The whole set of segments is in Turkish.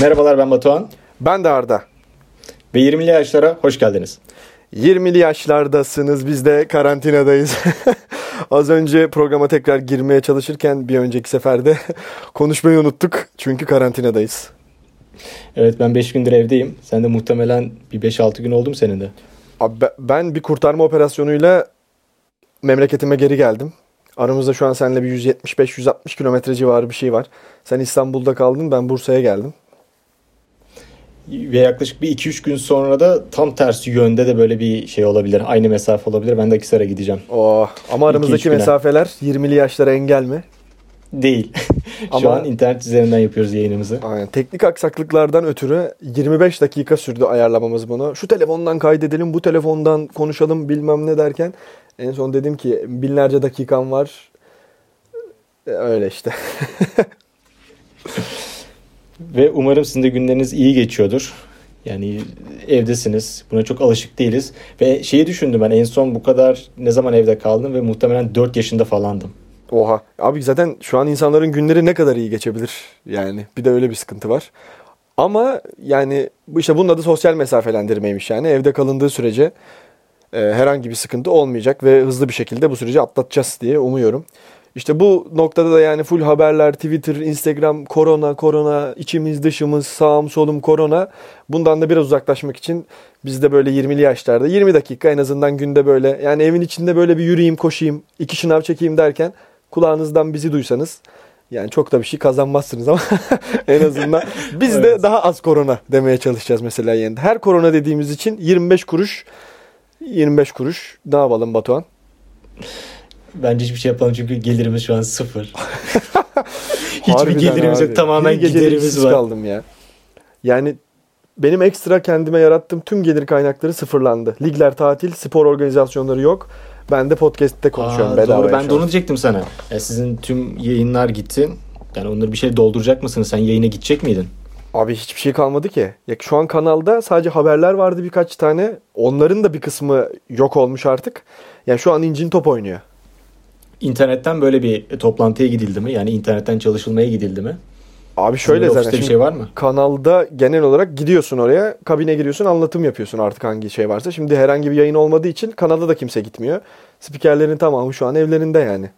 Merhabalar ben Batuhan. Ben de Arda. Ve 20'li yaşlara hoş geldiniz. 20'li yaşlardasınız biz de karantinadayız. Az önce programa tekrar girmeye çalışırken bir önceki seferde konuşmayı unuttuk. Çünkü karantinadayız. Evet ben 5 gündür evdeyim. Sen de muhtemelen bir 5-6 gün oldu mu senin de? Abi ben bir kurtarma operasyonuyla memleketime geri geldim. Aramızda şu an seninle bir 175-160 kilometre civarı bir şey var. Sen İstanbul'da kaldın ben Bursa'ya geldim. Ve yaklaşık bir 2-3 gün sonra da tam tersi yönde de böyle bir şey olabilir. Aynı mesafe olabilir. Ben de Akisar'a gideceğim. Oh, ama aramızdaki mesafeler 20'li yaşlara engel mi? Değil. Şu ama, an internet üzerinden yapıyoruz yayınımızı. Aynen. Teknik aksaklıklardan ötürü 25 dakika sürdü ayarlamamız bunu. Şu telefondan kaydedelim, bu telefondan konuşalım bilmem ne derken en son dedim ki binlerce dakikam var. Öyle işte. Ve umarım sizin de günleriniz iyi geçiyordur. Yani evdesiniz. Buna çok alışık değiliz. Ve şeyi düşündüm ben en son bu kadar ne zaman evde kaldım ve muhtemelen 4 yaşında falandım. Oha. Abi zaten şu an insanların günleri ne kadar iyi geçebilir yani. Bir de öyle bir sıkıntı var. Ama yani işte bunun adı sosyal mesafelendirmeymiş yani. Evde kalındığı sürece e, herhangi bir sıkıntı olmayacak ve hızlı bir şekilde bu süreci atlatacağız diye umuyorum. İşte bu noktada da yani full haberler, Twitter, Instagram, korona, korona, içimiz dışımız, sağım solum korona. Bundan da biraz uzaklaşmak için biz de böyle 20'li yaşlarda 20 dakika en azından günde böyle yani evin içinde böyle bir yürüyeyim, koşayım, iki şınav çekeyim derken kulağınızdan bizi duysanız yani çok da bir şey kazanmazsınız ama en azından biz evet. de daha az korona demeye çalışacağız mesela yani. Her korona dediğimiz için 25 kuruş 25 kuruş ne yapalım Batuhan? Bence hiçbir şey yapalım çünkü gelirimiz şu an sıfır. Hiçbir gelirimiz abi. yok. Tamamen bir giderimiz var. kaldım ya. Yani benim ekstra kendime yarattığım tüm gelir kaynakları sıfırlandı. Ligler tatil, spor organizasyonları yok. Ben de podcast'te konuşuyorum Aa, bedava. Doğru ben de onu diyecektim sana. Ya sizin tüm yayınlar gitti. Yani onları bir şey dolduracak mısınız? Sen yayına gidecek miydin? Abi hiçbir şey kalmadı ki. Ya şu an kanalda sadece haberler vardı birkaç tane. Onların da bir kısmı yok olmuş artık. Yani şu an incin top oynuyor. İnternetten böyle bir toplantıya gidildi mi? Yani internetten çalışılmaya gidildi mi? Abi şöyle Sizin zaten bir şey var mı? Kanalda genel olarak gidiyorsun oraya, kabine giriyorsun, anlatım yapıyorsun artık hangi şey varsa. Şimdi herhangi bir yayın olmadığı için kanalda da kimse gitmiyor. Spikerlerin tamamı şu an evlerinde yani.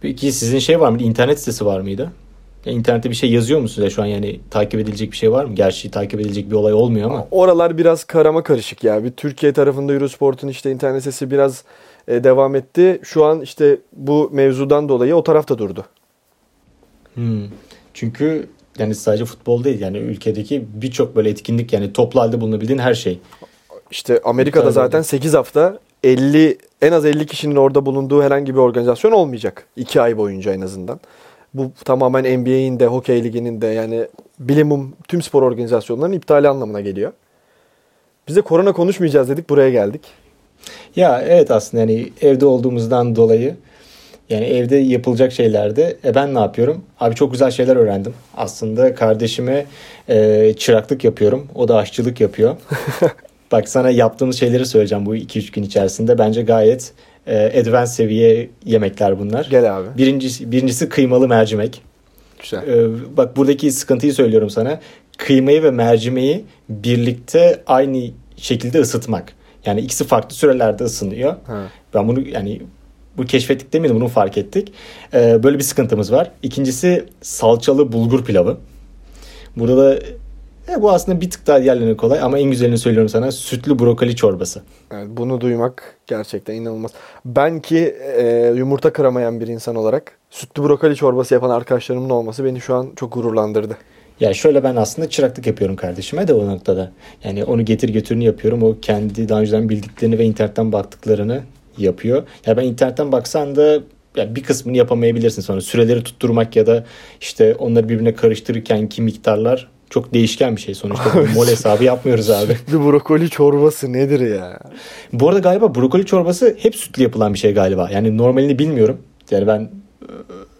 Peki sizin şey var mıydı? İnternet sitesi var mıydı? Yani internette bir şey yazıyor musunuz ya şu an yani takip edilecek bir şey var mı? Gerçi takip edilecek bir olay olmuyor ama. Oralar biraz karama karışık ya. Bir Türkiye tarafında Eurosport'un işte internet sitesi biraz e, devam etti. Şu an işte bu mevzudan dolayı o tarafta durdu. Hmm. Çünkü yani sadece futbol değil yani ülkedeki birçok böyle etkinlik yani toplu halde bulunabildiğin her şey. İşte Amerika'da zaten 8 hafta 50 en az 50 kişinin orada bulunduğu herhangi bir organizasyon olmayacak. 2 ay boyunca en azından. Bu tamamen NBA'in de, hokey liginin de yani bilimum tüm spor organizasyonlarının iptali anlamına geliyor. Biz de korona konuşmayacağız dedik buraya geldik. Ya evet aslında yani evde olduğumuzdan dolayı yani evde yapılacak şeylerde e ben ne yapıyorum? Abi çok güzel şeyler öğrendim. Aslında kardeşime e, çıraklık yapıyorum. O da aşçılık yapıyor. Bak sana yaptığımız şeyleri söyleyeceğim bu 2-3 gün içerisinde. Bence gayet e, advanced seviye yemekler bunlar. Gel abi. Birincisi, birincisi kıymalı mercimek. Güzel. E, bak buradaki sıkıntıyı söylüyorum sana. Kıymayı ve mercimeği birlikte aynı şekilde ısıtmak. Yani ikisi farklı sürelerde ısınıyor. Ha. Ben bunu yani bu keşfettik demedim bunu fark ettik. Ee, böyle bir sıkıntımız var. İkincisi salçalı bulgur pilavı. Burada da e, bu aslında bir tık daha diğerlerine kolay ama en güzelini söylüyorum sana sütlü brokoli çorbası. Evet, bunu duymak gerçekten inanılmaz. Ben ki e, yumurta kıramayan bir insan olarak sütlü brokoli çorbası yapan arkadaşlarımın olması beni şu an çok gururlandırdı. Ya şöyle ben aslında çıraklık yapıyorum kardeşime de o noktada. Yani onu getir götürünü yapıyorum. O kendi daha önceden bildiklerini ve internetten baktıklarını yapıyor. Ya ben internetten baksan da ya bir kısmını yapamayabilirsin sonra süreleri tutturmak ya da işte onları birbirine karıştırırken ki miktarlar çok değişken bir şey sonuçta. mol hesabı yapmıyoruz abi. Sütlü brokoli çorbası nedir ya? Bu arada galiba brokoli çorbası hep sütlü yapılan bir şey galiba. Yani normalini bilmiyorum. Yani ben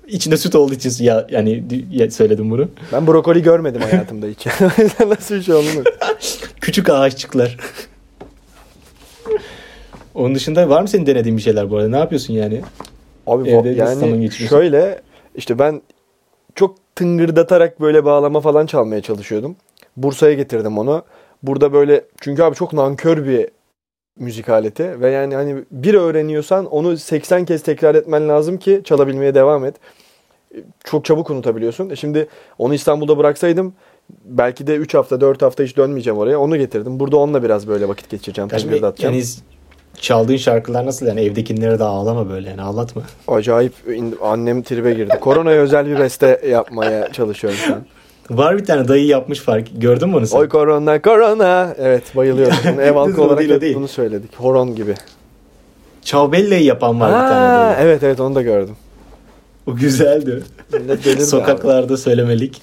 İçinde süt olduğu için ya, yani ya, söyledim bunu. Ben brokoli görmedim hayatımda hiç. Nasıl bir şey oldu Küçük ağaççıklar. Onun dışında var mı senin denediğin bir şeyler bu arada? Ne yapıyorsun yani? Abi Evde yani şöyle işte ben çok tıngırdatarak böyle bağlama falan çalmaya çalışıyordum. Bursa'ya getirdim onu. Burada böyle çünkü abi çok nankör bir müzik aleti ve yani hani bir öğreniyorsan onu 80 kez tekrar etmen lazım ki çalabilmeye devam et. Çok çabuk unutabiliyorsun. E şimdi onu İstanbul'da bıraksaydım belki de 3 hafta 4 hafta hiç dönmeyeceğim oraya. Onu getirdim. Burada onunla biraz böyle vakit geçireceğim. Yani çaldığın şarkılar nasıl yani evdekilere de ağlama böyle yani ağlatma. Acayip annem tribe girdi. Koronaya özel bir beste yapmaya çalışıyorum şu an. Var bir tane dayı yapmış fark. Gördün mü onu sen? Oy korona korona. Evet bayılıyorum. Ev halkı olarak değil. bunu söyledik. Horon gibi. Çavbelle'yi yapan var ha, bir tane dayı. Evet evet onu da gördüm. O güzeldi. Sokaklarda abi. söylemelik.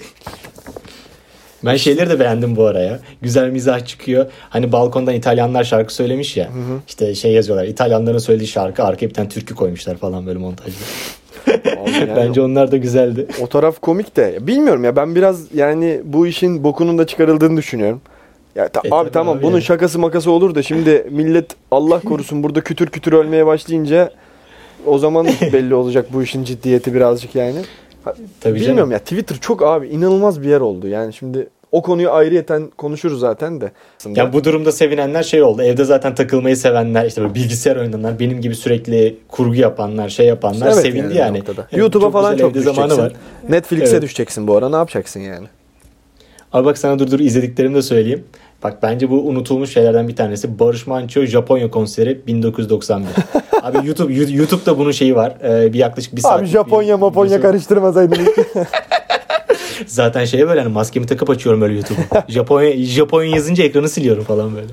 Ben şeyleri de beğendim bu araya. Güzel mizah çıkıyor. Hani balkondan İtalyanlar şarkı söylemiş ya. Hı hı. İşte şey yazıyorlar. İtalyanların söylediği şarkı arkaya bir tane türkü koymuşlar falan böyle montajda. yani Bence onlar da güzeldi. O taraf komik de. Bilmiyorum ya ben biraz yani bu işin bokunun da çıkarıldığını düşünüyorum. Ya ta- e, abi tamam abi bunun yani. şakası makası olur da şimdi millet Allah korusun burada kütür kütür ölmeye başlayınca o zaman belli olacak bu işin ciddiyeti birazcık yani. Tabii Bilmiyorum canım. ya Twitter çok abi inanılmaz bir yer oldu. Yani şimdi o konuyu ayrıyeten konuşuruz zaten de. Ya bu durumda sevinenler şey oldu. Evde zaten takılmayı sevenler, işte böyle bilgisayar oynayanlar, benim gibi sürekli kurgu yapanlar, şey yapanlar evet, sevindi yani. yani. YouTube'a falan çok düşeceksin. Zamanı var. Netflix'e evet. düşeceksin bu ara. Ne yapacaksın yani? Abi bak sana dur dur izlediklerimi de söyleyeyim. Bak bence bu unutulmuş şeylerden bir tanesi. Barış Manço Japonya konseri 1991. Abi YouTube YouTube'da bunun şeyi var. Ee, bir yaklaşık bir saat. Abi Japonya Maponya karıştırmasaydın. Zaten şey böyle hani maskemi takıp açıyorum böyle YouTube'u. Japonya, Japonya yazınca ekranı siliyorum falan böyle.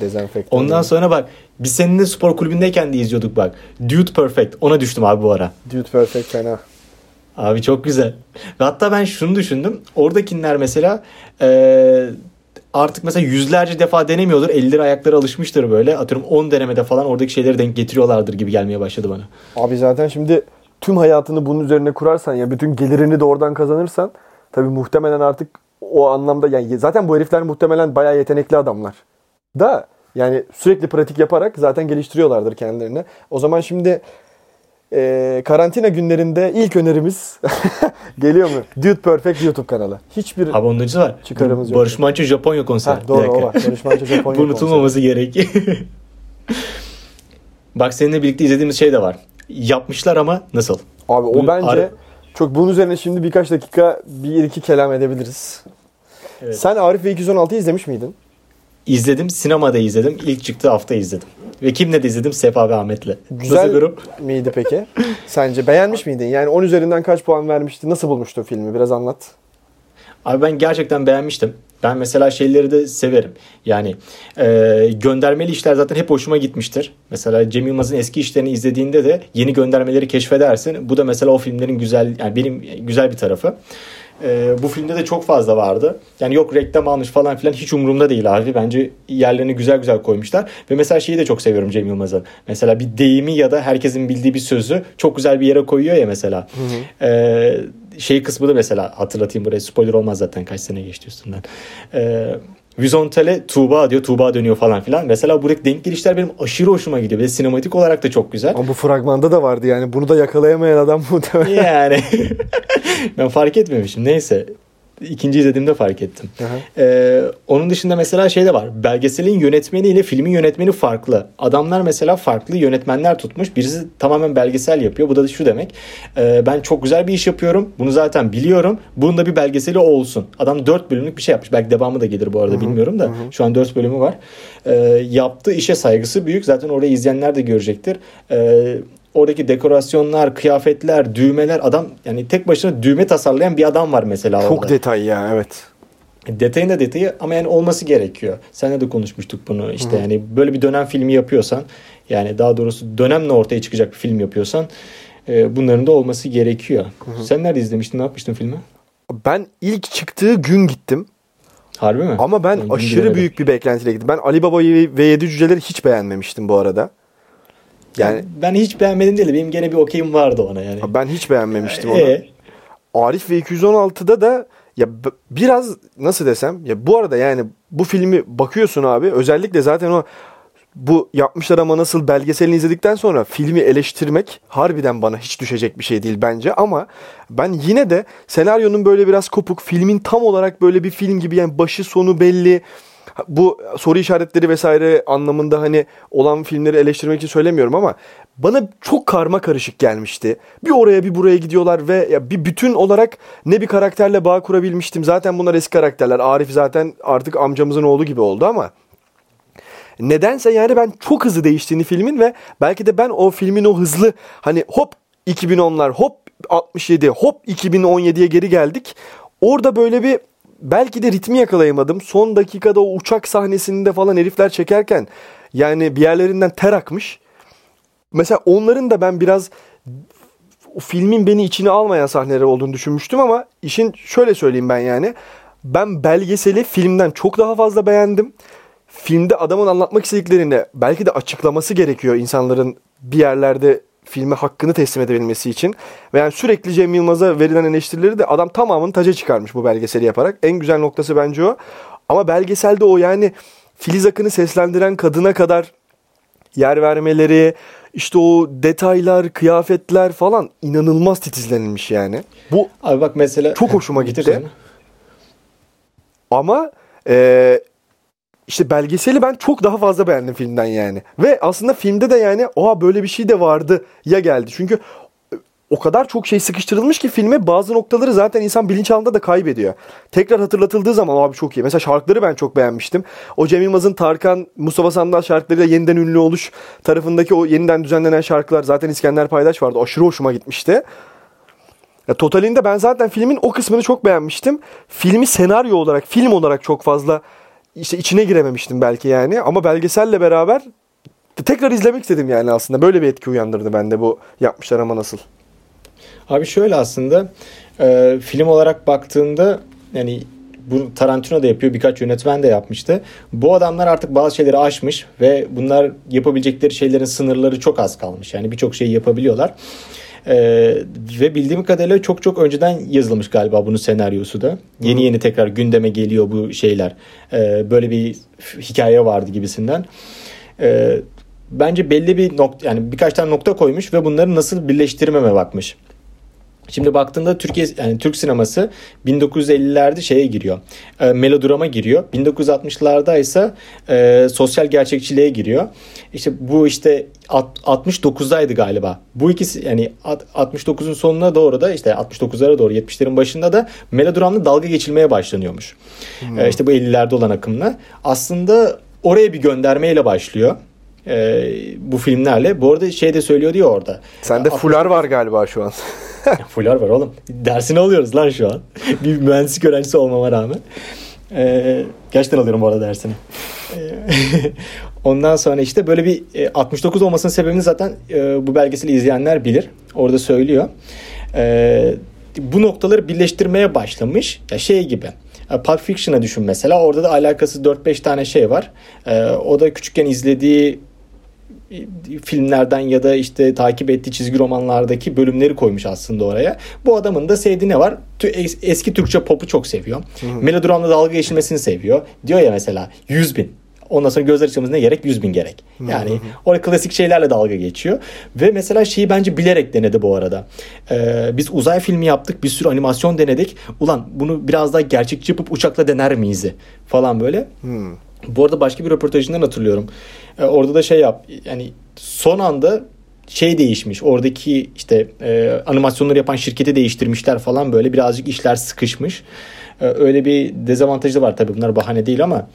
Dezenfektan. Ondan sonra bak biz seninle spor kulübündeyken de izliyorduk bak. Dude Perfect. Ona düştüm abi bu ara. Dude Perfect fena. Abi çok güzel. Ve hatta ben şunu düşündüm. Oradakiler mesela ee, artık mesela yüzlerce defa denemiyordur. Elleri ayakları alışmıştır böyle. Atıyorum 10 denemede falan oradaki şeyleri denk getiriyorlardır gibi gelmeye başladı bana. Abi zaten şimdi tüm hayatını bunun üzerine kurarsan ya bütün gelirini de oradan kazanırsan tabii muhtemelen artık o anlamda yani zaten bu herifler muhtemelen bayağı yetenekli adamlar. Da yani sürekli pratik yaparak zaten geliştiriyorlardır kendilerini. O zaman şimdi e, karantina günlerinde ilk önerimiz geliyor mu? Dude Perfect YouTube kanalı. Hiçbir onun var. Çıkarımız yok. Barış Manço Japonya konseri. Ha, doğru o var. Barış Manço Japonya konseri. Unutulmaması gerek. Bak seninle birlikte izlediğimiz şey de var. Yapmışlar ama nasıl? Abi o Bu, bence ar- çok bunun üzerine şimdi birkaç dakika bir iki kelam edebiliriz. Evet. Sen Arif ve 216'yı izlemiş miydin? İzledim. Sinemada izledim. İlk çıktığı hafta izledim. Ve kimle de izledim? Sefa ve Ahmet'le. Güzel Nasıl durum? miydi peki? Sence beğenmiş miydin? Yani 10 üzerinden kaç puan vermişti? Nasıl bulmuştun filmi? Biraz anlat. Abi ben gerçekten beğenmiştim. Ben mesela şeyleri de severim. Yani e, göndermeli işler zaten hep hoşuma gitmiştir. Mesela Cem Yılmaz'ın eski işlerini izlediğinde de yeni göndermeleri keşfedersin. Bu da mesela o filmlerin güzel yani benim güzel bir tarafı. E, bu filmde de çok fazla vardı. Yani yok reklam almış falan filan hiç umurumda değil abi. Bence yerlerini güzel güzel koymuşlar. Ve mesela şeyi de çok seviyorum Cem Yılmaz'ın. Mesela bir deyimi ya da herkesin bildiği bir sözü çok güzel bir yere koyuyor ya mesela. Hı hı. E, şey kısmı da mesela hatırlatayım buraya. Spoiler olmaz zaten kaç sene geçti üstünden. E, Vizontele Tuğba diyor. Tuğba dönüyor falan filan. Mesela buradaki denk gelişler benim aşırı hoşuma gidiyor. Ve sinematik olarak da çok güzel. Ama bu fragmanda da vardı yani. Bunu da yakalayamayan adam muhtemelen. Yani. ben fark etmemişim. Neyse ikinci izlediğimde fark ettim. Ee, onun dışında mesela şey de var. Belgeselin yönetmeni ile filmin yönetmeni farklı. Adamlar mesela farklı yönetmenler tutmuş. Birisi tamamen belgesel yapıyor. Bu da şu demek. E, ben çok güzel bir iş yapıyorum. Bunu zaten biliyorum. Bunun da bir belgeseli olsun. Adam dört bölümlük bir şey yapmış. Belki devamı da gelir bu arada Hı-hı. bilmiyorum da. Hı-hı. Şu an dört bölümü var. E, yaptığı işe saygısı büyük. Zaten orayı izleyenler de görecektir. E, oradaki dekorasyonlar, kıyafetler, düğmeler adam yani tek başına düğme tasarlayan bir adam var mesela Çok orada. detay ya evet. Detayın da detayı ama yani olması gerekiyor. Seninle de konuşmuştuk bunu. İşte Hı-hı. yani böyle bir dönem filmi yapıyorsan yani daha doğrusu dönemle ortaya çıkacak bir film yapıyorsan e, bunların da olması gerekiyor. Hı-hı. Sen nerede izlemiştin? Ne yapmıştın filmi? Ben ilk çıktığı gün gittim. Harbi mi? Ama ben yani aşırı büyük bir beklentiyle gittim. Ben Ali Baba ve Yedi Cüceleri hiç beğenmemiştim bu arada. Yani ben hiç beğenmedim değil. Benim gene bir okeyim vardı ona yani. Ben hiç beğenmemiştim onu. Ee? Arif ve 216'da da ya biraz nasıl desem ya bu arada yani bu filmi bakıyorsun abi özellikle zaten o bu yapmışlar ama nasıl belgeselini izledikten sonra filmi eleştirmek harbiden bana hiç düşecek bir şey değil bence ama ben yine de senaryonun böyle biraz kopuk filmin tam olarak böyle bir film gibi yani başı sonu belli bu soru işaretleri vesaire anlamında hani olan filmleri eleştirmek için söylemiyorum ama bana çok karma karışık gelmişti. Bir oraya bir buraya gidiyorlar ve ya bir bütün olarak ne bir karakterle bağ kurabilmiştim. Zaten bunlar eski karakterler. Arif zaten artık amcamızın oğlu gibi oldu ama nedense yani ben çok hızlı değiştiğini filmin ve belki de ben o filmin o hızlı hani hop 2010'lar hop 67 hop 2017'ye geri geldik. Orada böyle bir belki de ritmi yakalayamadım. Son dakikada o uçak sahnesinde falan herifler çekerken yani bir yerlerinden ter akmış. Mesela onların da ben biraz filmin beni içine almayan sahneleri olduğunu düşünmüştüm ama işin şöyle söyleyeyim ben yani. Ben belgeseli filmden çok daha fazla beğendim. Filmde adamın anlatmak istediklerini belki de açıklaması gerekiyor insanların bir yerlerde filme hakkını teslim edebilmesi için. Ve yani sürekli Cem Yılmaz'a verilen eleştirileri de adam tamamını taca çıkarmış bu belgeseli yaparak. En güzel noktası bence o. Ama belgeselde o yani Filiz Akın'ı seslendiren kadına kadar yer vermeleri, işte o detaylar, kıyafetler falan inanılmaz titizlenilmiş yani. Bu Abi bak mesela çok hoşuma gitti. Ama e, işte belgeseli ben çok daha fazla beğendim filmden yani. Ve aslında filmde de yani oha böyle bir şey de vardı ya geldi. Çünkü e, o kadar çok şey sıkıştırılmış ki filme bazı noktaları zaten insan bilinçaltında da kaybediyor. Tekrar hatırlatıldığı zaman abi çok iyi. Mesela şarkıları ben çok beğenmiştim. O Cem Yılmaz'ın Tarkan, Mustafa Sandal şarkılarıyla yeniden ünlü oluş tarafındaki o yeniden düzenlenen şarkılar zaten İskender Paydaş vardı. Aşırı hoşuma gitmişti. Ya, totalinde ben zaten filmin o kısmını çok beğenmiştim. Filmi senaryo olarak, film olarak çok fazla işte içine girememiştim belki yani ama belgeselle beraber tekrar izlemek istedim yani aslında. Böyle bir etki uyandırdı bende bu yapmışlar ama nasıl. Abi şöyle aslında e, film olarak baktığında yani bu Tarantino da yapıyor birkaç yönetmen de yapmıştı. Bu adamlar artık bazı şeyleri aşmış ve bunlar yapabilecekleri şeylerin sınırları çok az kalmış. Yani birçok şeyi yapabiliyorlar. Ee, ve bildiğim kadarıyla çok çok önceden yazılmış galiba bunun senaryosu da. Yeni Hı. yeni tekrar gündeme geliyor bu şeyler. Ee, böyle bir hikaye vardı gibisinden. Ee, bence belli bir nokta yani birkaç tane nokta koymuş ve bunları nasıl birleştirmeme bakmış. Şimdi baktığında Türkiye yani Türk sineması 1950'lerde şeye giriyor. E, melodrama giriyor. 1960'larda ise e, sosyal gerçekçiliğe giriyor. İşte bu işte 69'daydı galiba. Bu ikisi yani 69'un sonuna doğru da işte 69'lara doğru 70'lerin başında da melodramla dalga geçilmeye başlanıyormuş. Hmm. E, işte bu 50'lerde olan akımla. Aslında oraya bir göndermeyle başlıyor e, bu filmlerle. Bu arada şey de söylüyor diyor orada. Sende fular var galiba şu an. Fular var oğlum. Dersini alıyoruz lan şu an. bir mühendislik öğrencisi olmama rağmen. Ee, gerçekten alıyorum bu arada dersini. Ee, ondan sonra işte böyle bir 69 e, olmasının sebebini zaten e, bu belgeseli izleyenler bilir. Orada söylüyor. Ee, bu noktaları birleştirmeye başlamış. Ya şey gibi. E, Pulp Fiction'a düşün mesela. Orada da alakası 4-5 tane şey var. O da küçükken izlediği filmlerden ya da işte takip ettiği çizgi romanlardaki bölümleri koymuş aslında oraya. Bu adamın da sevdiği ne var? Eski Türkçe pop'u çok seviyor. Hı hı. Melodramla dalga geçilmesini seviyor. Diyor ya mesela 100 bin. Ondan sonra gözler açmamız ne gerek? 100 bin gerek. Yani hı hı. orada klasik şeylerle dalga geçiyor. Ve mesela şeyi bence bilerek denedi bu arada. Ee, biz uzay filmi yaptık. Bir sürü animasyon denedik. Ulan bunu biraz daha gerçekçi yapıp uçakla dener miyiz? Falan böyle. Hı. Bu arada başka bir röportajından hatırlıyorum. E, orada da şey yap yani son anda şey değişmiş. Oradaki işte e, animasyonları yapan şirketi değiştirmişler falan böyle birazcık işler sıkışmış. E, öyle bir dezavantajı da var tabii bunlar bahane değil ama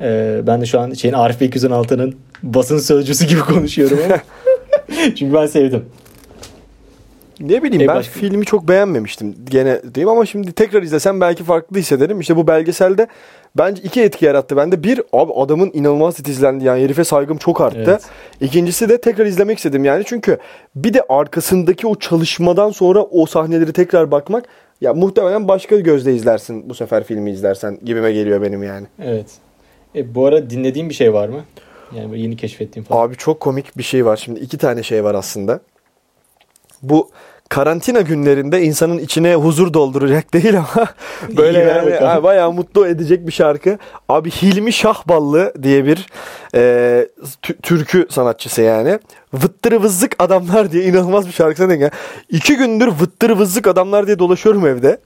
e, ben de şu an şeyin Arif Bey 216'nın basın sözcüsü gibi konuşuyorum ama çünkü ben sevdim. Ne bileyim e, ben başka... filmi çok beğenmemiştim gene diyeyim ama şimdi tekrar izlesem belki farklı hissederim. İşte bu belgeselde bence iki etki yarattı bende. Bir abi adamın inanılmaz titizlendi yani herife saygım çok arttı. Evet. İkincisi de tekrar izlemek istedim yani çünkü bir de arkasındaki o çalışmadan sonra o sahneleri tekrar bakmak ya muhtemelen başka gözle izlersin bu sefer filmi izlersen gibime geliyor benim yani. Evet. E, bu ara dinlediğin bir şey var mı? Yani yeni keşfettiğim falan. Abi çok komik bir şey var. Şimdi iki tane şey var aslında. Bu karantina günlerinde insanın içine huzur dolduracak değil ama böyle yani ha, bayağı mutlu edecek bir şarkı. Abi Hilmi Şahballı diye bir e, tü- türkü sanatçısı yani. Vıttırı vızlık adamlar diye inanılmaz bir şarkı denk. ya. İki gündür vıttırı vızlık adamlar diye dolaşıyorum evde.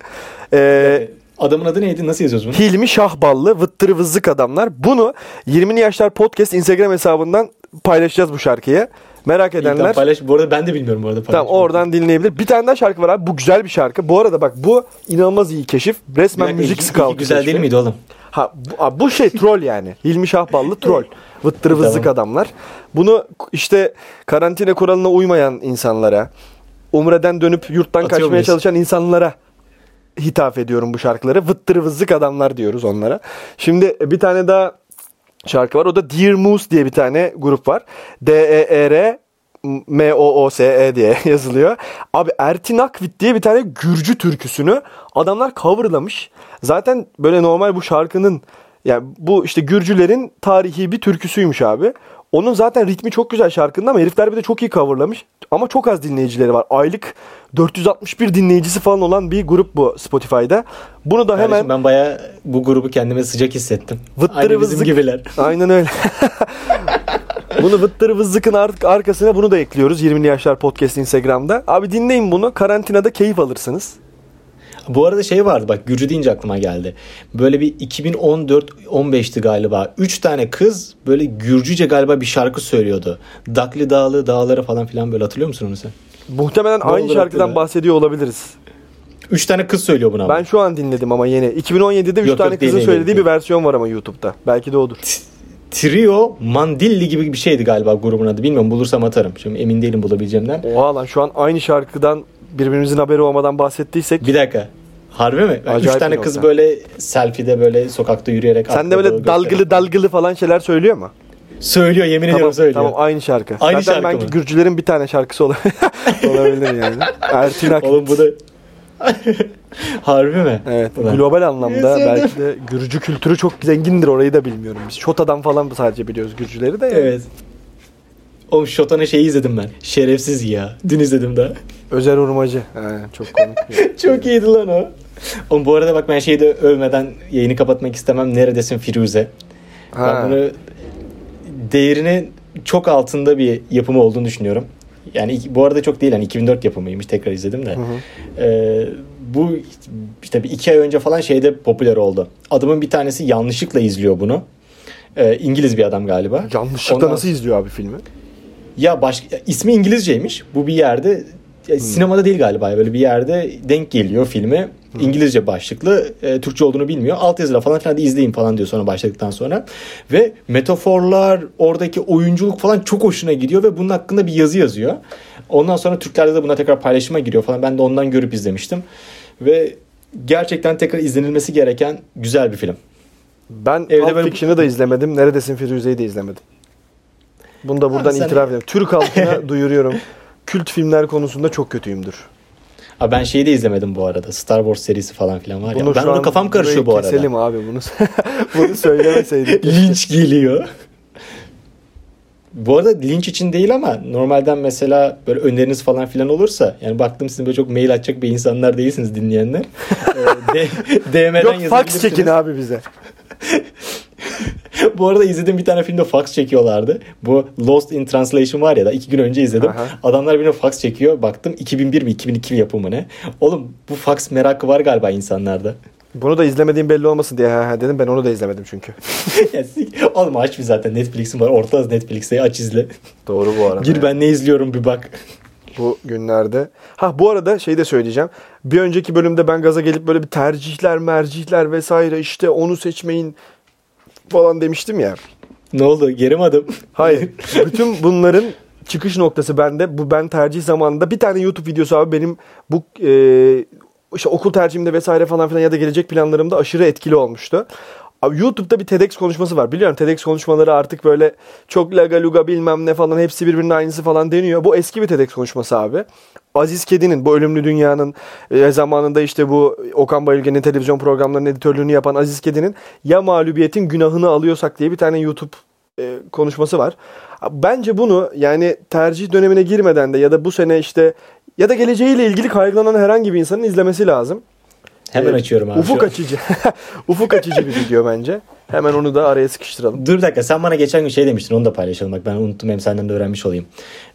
E, Adamın adı neydi? Nasıl yazıyoruz bunu? Hilmi Şahballı, Vıttırı Vızlık Adamlar. Bunu 20'li Yaşlar Podcast Instagram hesabından paylaşacağız bu şarkıyı. Merak İyi, tamam, edenler paylaş. Bu arada ben de bilmiyorum bu arada. tamam paylaş. oradan dinleyebilir. Bir tane daha şarkı var abi. Bu güzel bir şarkı. Bu arada bak bu inanılmaz iyi keşif. Resmen dakika, müzik scout. güzel değil keşfi. miydi oğlum? Ha bu, abi bu şey troll yani. Hilmi Şahballı troll. Vıttırı vızlık Tamam. adamlar. Bunu işte karantina kuralına uymayan insanlara, umreden dönüp yurttan Atıyor kaçmaya muyuz? çalışan insanlara hitap ediyorum bu şarkıları. Vıttırı vızlık adamlar diyoruz onlara. Şimdi bir tane daha şarkı var. O da Dear Moose diye bir tane grup var. D-E-E-R M-O-O-S-E diye yazılıyor. Abi Ertin Akvit diye bir tane Gürcü türküsünü adamlar coverlamış. Zaten böyle normal bu şarkının yani bu işte Gürcülerin tarihi bir türküsüymüş abi. Onun zaten ritmi çok güzel şarkının ama herifler bir de çok iyi coverlamış. Ama çok az dinleyicileri var. Aylık 461 dinleyicisi falan olan bir grup bu Spotify'da. Bunu da Kardeşim hemen ben bayağı bu grubu kendime sıcak hissettim. Vıttırı Aynı bizim gibiler. Aynen öyle. bunu Vıttırı Vızlık'ın ar- arkasına bunu da ekliyoruz 20'li Yaşlar Podcast Instagram'da. Abi dinleyin bunu. Karantinada keyif alırsınız. Bu arada şey vardı bak Gürcü deyince aklıma geldi. Böyle bir 2014-15'ti galiba. 3 tane kız böyle Gürcüce galiba bir şarkı söylüyordu. Dakli Dağlı Dağları falan filan böyle hatırlıyor musun onu sen? Muhtemelen Ne aynı şarkıdan aklıma. bahsediyor olabiliriz. 3 tane kız söylüyor bunu ama. Ben şu an dinledim ama yeni. 2017'de 3 Yok, tane yok, kızın değil, söylediği değil. bir versiyon var ama YouTube'da. Belki de odur. Trio Mandilli gibi bir şeydi galiba grubun adı. Bilmiyorum bulursam atarım. Şimdi emin değilim bulabileceğimden. Oha lan şu an aynı şarkıdan birbirimizin haberi olmadan bahsettiysek Bir dakika. Harbi mi? Yani Acayip üç tane kız nokta. böyle selfie'de böyle sokakta yürüyerek sen de böyle dalgılı dalgılı falan şeyler söylüyor mu? Söylüyor yemin Tamam, ediyorum söylüyor. tamam aynı şarkı. Aynı Zaten şarkı belki mı? Gürcülerin bir tane şarkısı olabilir, olabilir yani. Ertin Akit. Oğlum bu da Harbi mi? Evet. Ulan. Global anlamda Yes, belki de Gürcü kültürü çok zengindir orayı da bilmiyorum biz. Şota'dan falan sadece biliyoruz Gürcüleri de. yani. Evet. Oğlum Şotan'ın şeyi izledim ben. Şerefsiz ya. Dün izledim daha. Özer Urmacı. He, çok komik. bir- Çok iyiydi lan o. Oğlum bu arada bak ben şeyi de övmeden yayını kapatmak istemem. Neredesin Firuze? Ha. Ben bunu değerinin çok altında bir yapımı olduğunu düşünüyorum. Yani bu arada çok değil. Hani 2004 yapımıymış. Tekrar izledim de. Hı hı. Ee, bu işte bir iki ay önce falan şeyde popüler oldu. Adamın bir tanesi yanlışlıkla izliyor bunu. Ee, İngiliz bir adam galiba. Yanlışlıkla Ondan- nasıl izliyor abi filmi? Ya baş ismi İngilizceymiş. Bu bir yerde ya sinemada değil galiba. Böyle bir yerde denk geliyor filme. İngilizce başlıklı. e, Türkçe olduğunu bilmiyor. Alt yazıla falan filan da izleyin falan diyor sonra başladıktan sonra. Ve metaforlar, oradaki oyunculuk falan çok hoşuna gidiyor ve bunun hakkında bir yazı yazıyor. Ondan sonra Türklerde de buna tekrar paylaşıma giriyor falan. Ben de ondan görüp izlemiştim. Ve gerçekten tekrar izlenilmesi gereken güzel bir film. Ben Evde Pulp böyle- Fiction'ı da izlemedim. Neredesin Firuze'yi de izlemedim. Bunu da buradan Ha, sen- itiraf ediyorum. Türk halkına duyuruyorum. Kült filmler konusunda çok kötüyümdür. Ha ben şeyi de izlemedim bu arada. Star Wars serisi falan filan var ya. Bunu Ben şu onu an kafam karışıyor bu arada. Keselim abi bunu. bunu söylemeseydik. linç geliyor. Bu arada linç için değil ama normalden mesela böyle öneriniz falan filan olursa yani baktım sizin böyle çok mail atacak bir insanlar değilsiniz dinleyenler. Ee, de, DM'den Yok fax çekin abi bize. Bu arada izlediğim bir tane filmde fax çekiyorlardı. Bu Lost in Translation var ya da iki gün önce izledim. Aha. Adamlar birine fax çekiyor. Baktım 2001 mi 2002 mi yapımı ne? Oğlum bu fax merakı var galiba insanlarda. Bunu da izlemediğim belli olmasın diye ha, ha dedim. Ben onu da izlemedim çünkü. Oğlum aç bir zaten Netflix'in var. Orta az Netflix'e aç izle. Doğru bu arada. Gir ben ne izliyorum bir bak. bu günlerde. Ha bu arada şey de söyleyeceğim. Bir önceki bölümde ben gaza gelip böyle bir tercihler, mercihler vesaire işte onu seçmeyin falan demiştim ya. Ne oldu? Geri mi adım? Hayır. Bütün bunların çıkış noktası bende. Bu ben tercih zamanında bir tane YouTube videosu abi benim bu e, işte okul tercihimde vesaire falan filan ya da gelecek planlarımda aşırı etkili olmuştu. Abi YouTube'da bir TEDx konuşması var. Biliyorum TEDx konuşmaları artık böyle çok lagaluga bilmem ne falan hepsi birbirinin aynısı falan deniyor. Bu eski bir TEDx konuşması abi. Aziz Kedi'nin bu Ölümlü Dünya'nın e, zamanında işte bu Okan Bayülgen'in televizyon programlarının editörlüğünü yapan Aziz Kedi'nin ya mağlubiyetin günahını alıyorsak diye bir tane YouTube e, konuşması var. Bence bunu yani tercih dönemine girmeden de ya da bu sene işte ya da geleceğiyle ilgili kaygılanan herhangi bir insanın izlemesi lazım. Hemen açıyorum abi. Ufuk açıcı. ufuk açıcı bir video bence. Hemen onu da araya sıkıştıralım. Dur bir dakika sen bana geçen gün şey demiştin onu da paylaşalım. Bak ben unuttum hem senden de öğrenmiş olayım.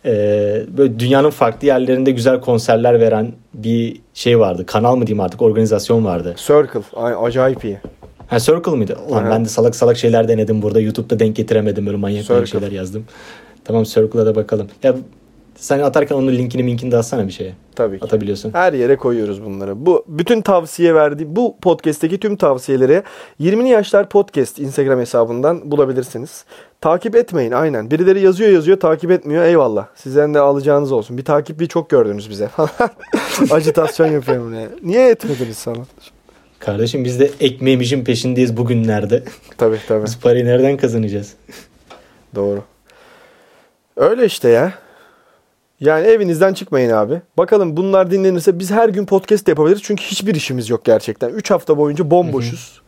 Ee, böyle dünyanın farklı yerlerinde güzel konserler veren bir şey vardı. Kanal mı diyeyim artık organizasyon vardı. Circle. Ay, acayip iyi. Ha Circle mıydı? Ulan ben de salak salak şeyler denedim burada. YouTube'da denk getiremedim böyle manyak Circle. şeyler yazdım. Tamam Circle'a da bakalım. Ya sen atarken onun linkini minkini de atsana bir şeye. Tabii ki. Atabiliyorsun. Her yere koyuyoruz bunları. Bu bütün tavsiye verdiğim bu podcast'teki tüm tavsiyeleri 20'li yaşlar podcast Instagram hesabından bulabilirsiniz. Takip etmeyin aynen. Birileri yazıyor yazıyor takip etmiyor. Eyvallah. Sizden de alacağınız olsun. Bir takip bir çok gördünüz bize. Ajitasyon yapıyorum ne? Niye etmediniz sana? Kardeşim biz de ekmeğimizin peşindeyiz bugünlerde. Tabii tabii. Biz parayı nereden kazanacağız? Doğru. Öyle işte ya. Yani evinizden çıkmayın abi. Bakalım bunlar dinlenirse biz her gün podcast yapabiliriz. Çünkü hiçbir işimiz yok gerçekten. 3 hafta boyunca bomboşuz.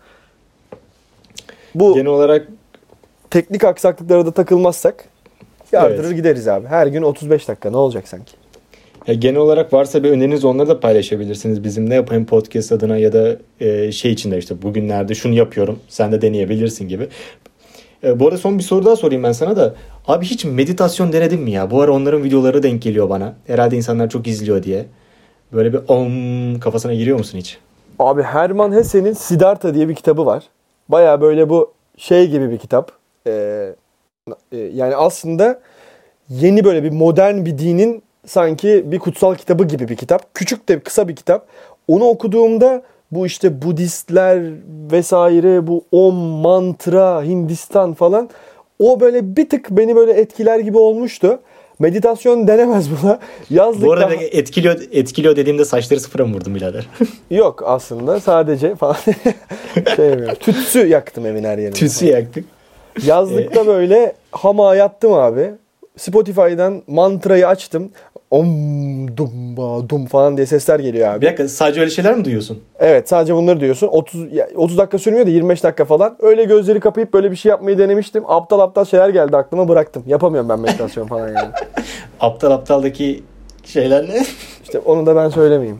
Bu genel olarak teknik aksaklıklara da takılmazsak yardırır evet. gideriz abi. Her gün 35 dakika ne olacak sanki? Ya genel olarak varsa bir öneriniz onları da paylaşabilirsiniz bizimle. Yapayım podcast adına ya da e, şey içinde işte bugünlerde şunu yapıyorum sen de deneyebilirsin gibi. E, bu arada son bir soru daha sorayım ben sana da. Abi hiç meditasyon denedin mi ya? Bu ara onların videoları denk geliyor bana. Herhalde insanlar çok izliyor diye. Böyle bir om kafasına giriyor musun hiç? Abi Herman Hesse'nin Siddhartha diye bir kitabı var. Baya böyle bu şey gibi bir kitap. Ee, yani aslında yeni böyle bir modern bir dinin sanki bir kutsal kitabı gibi bir kitap. Küçük de kısa bir kitap. Onu okuduğumda bu işte Budistler vesaire bu Om mantra Hindistan falan o böyle bir tık beni böyle etkiler gibi olmuştu. Meditasyon denemez buna. Yazlık Bu arada daha... etkiliyor, etkiliyor dediğimde saçları sıfıra mı vurdum birader? Yok aslında sadece falan şey yapıyorum. Tütsü yaktım evin her yerine. Tütsü yaktık. Yazlıkta böyle hama yattım abi. Spotify'dan mantrayı açtım om dum ba dum falan diye sesler geliyor abi. Bir dakika sadece öyle şeyler mi duyuyorsun? Evet sadece bunları duyuyorsun. 30 30 dakika sürmüyor da 25 dakika falan. Öyle gözleri kapayıp böyle bir şey yapmayı denemiştim. Aptal aptal şeyler geldi aklıma bıraktım. Yapamıyorum ben meditasyon falan yani. aptal aptaldaki şeyler ne? İşte onu da ben söylemeyeyim.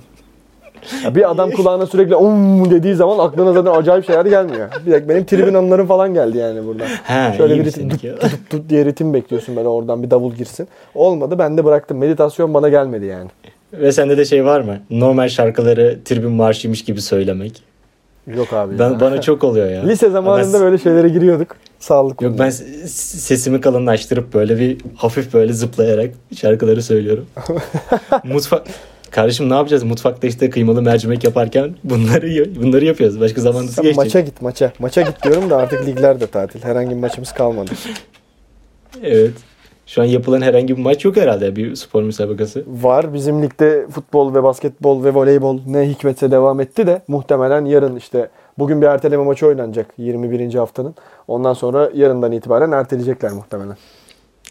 Ya bir adam kulağına sürekli um dediği zaman aklına zaten acayip şeyler gelmiyor. Bir dakika benim tribün anılarım falan geldi yani burada. He, Şöyle bir ritim tut, tut, tut diye ritim bekliyorsun böyle oradan bir davul girsin. Olmadı ben de bıraktım. Meditasyon bana gelmedi yani. Ve sende de şey var mı? Normal şarkıları tribün marşıymış gibi söylemek. Yok abi. Ben, bana çok oluyor ya. Lise zamanında ben, böyle şeylere giriyorduk. Sağlık. Yok ben sesimi kalınlaştırıp böyle bir hafif böyle zıplayarak şarkıları söylüyorum. Mutfak Kardeşim ne yapacağız? Mutfakta işte kıymalı mercimek yaparken bunları bunları yapıyoruz. Başka zaman nasıl geçecek? Maça git maça. Maça git diyorum da artık ligler de tatil. Herhangi bir maçımız kalmadı. Evet. Şu an yapılan herhangi bir maç yok herhalde bir spor müsabakası. Var. Bizim ligde futbol ve basketbol ve voleybol ne hikmetse devam etti de muhtemelen yarın işte bugün bir erteleme maçı oynanacak 21. haftanın. Ondan sonra yarından itibaren erteleyecekler muhtemelen.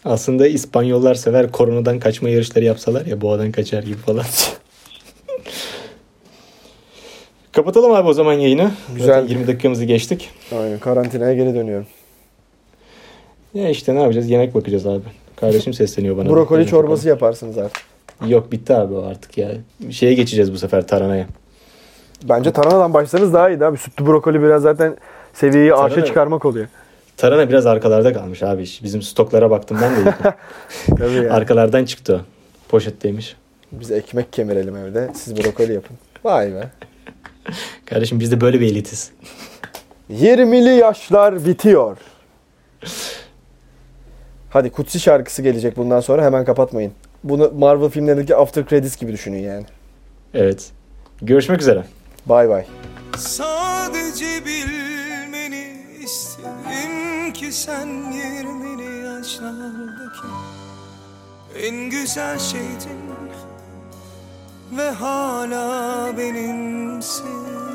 Aslında İspanyollar sever koronadan kaçma yarışları yapsalar ya boğadan kaçar gibi falan. Kapatalım abi o zaman yayını. Güzel. Zaten 20 dakikamızı geçtik. Aynen karantinaya geri dönüyorum. Ya işte ne yapacağız? Yemek bakacağız abi. Kardeşim sesleniyor bana. Brokoli çorbası bakalım. yaparsınız artık. Yok bitti abi o artık ya. Şeye geçeceğiz bu sefer taranaya. Bence taranadan başlasanız daha iyi abi. Sütlü brokoli biraz zaten seviyeyi Tarana, arşa çıkarmak oluyor. Tarana biraz arkalarda kalmış abi. Bizim stoklara baktım ben de. Tabii yani. Arkalardan çıktı o. Poşetteymiş. Biz ekmek kemirelim evde. Siz brokoli yapın. Vay be. Kardeşim biz de böyle bir elitiz. 20'li yaşlar bitiyor. Hadi Kutsi şarkısı gelecek bundan sonra hemen kapatmayın. Bunu Marvel filmlerindeki after credits gibi düşünün yani. Evet. Görüşmek üzere. Bay bay. Sadece istedim ki sen 20'li yaşlardaki en güzel şeydin ve hala benimsin.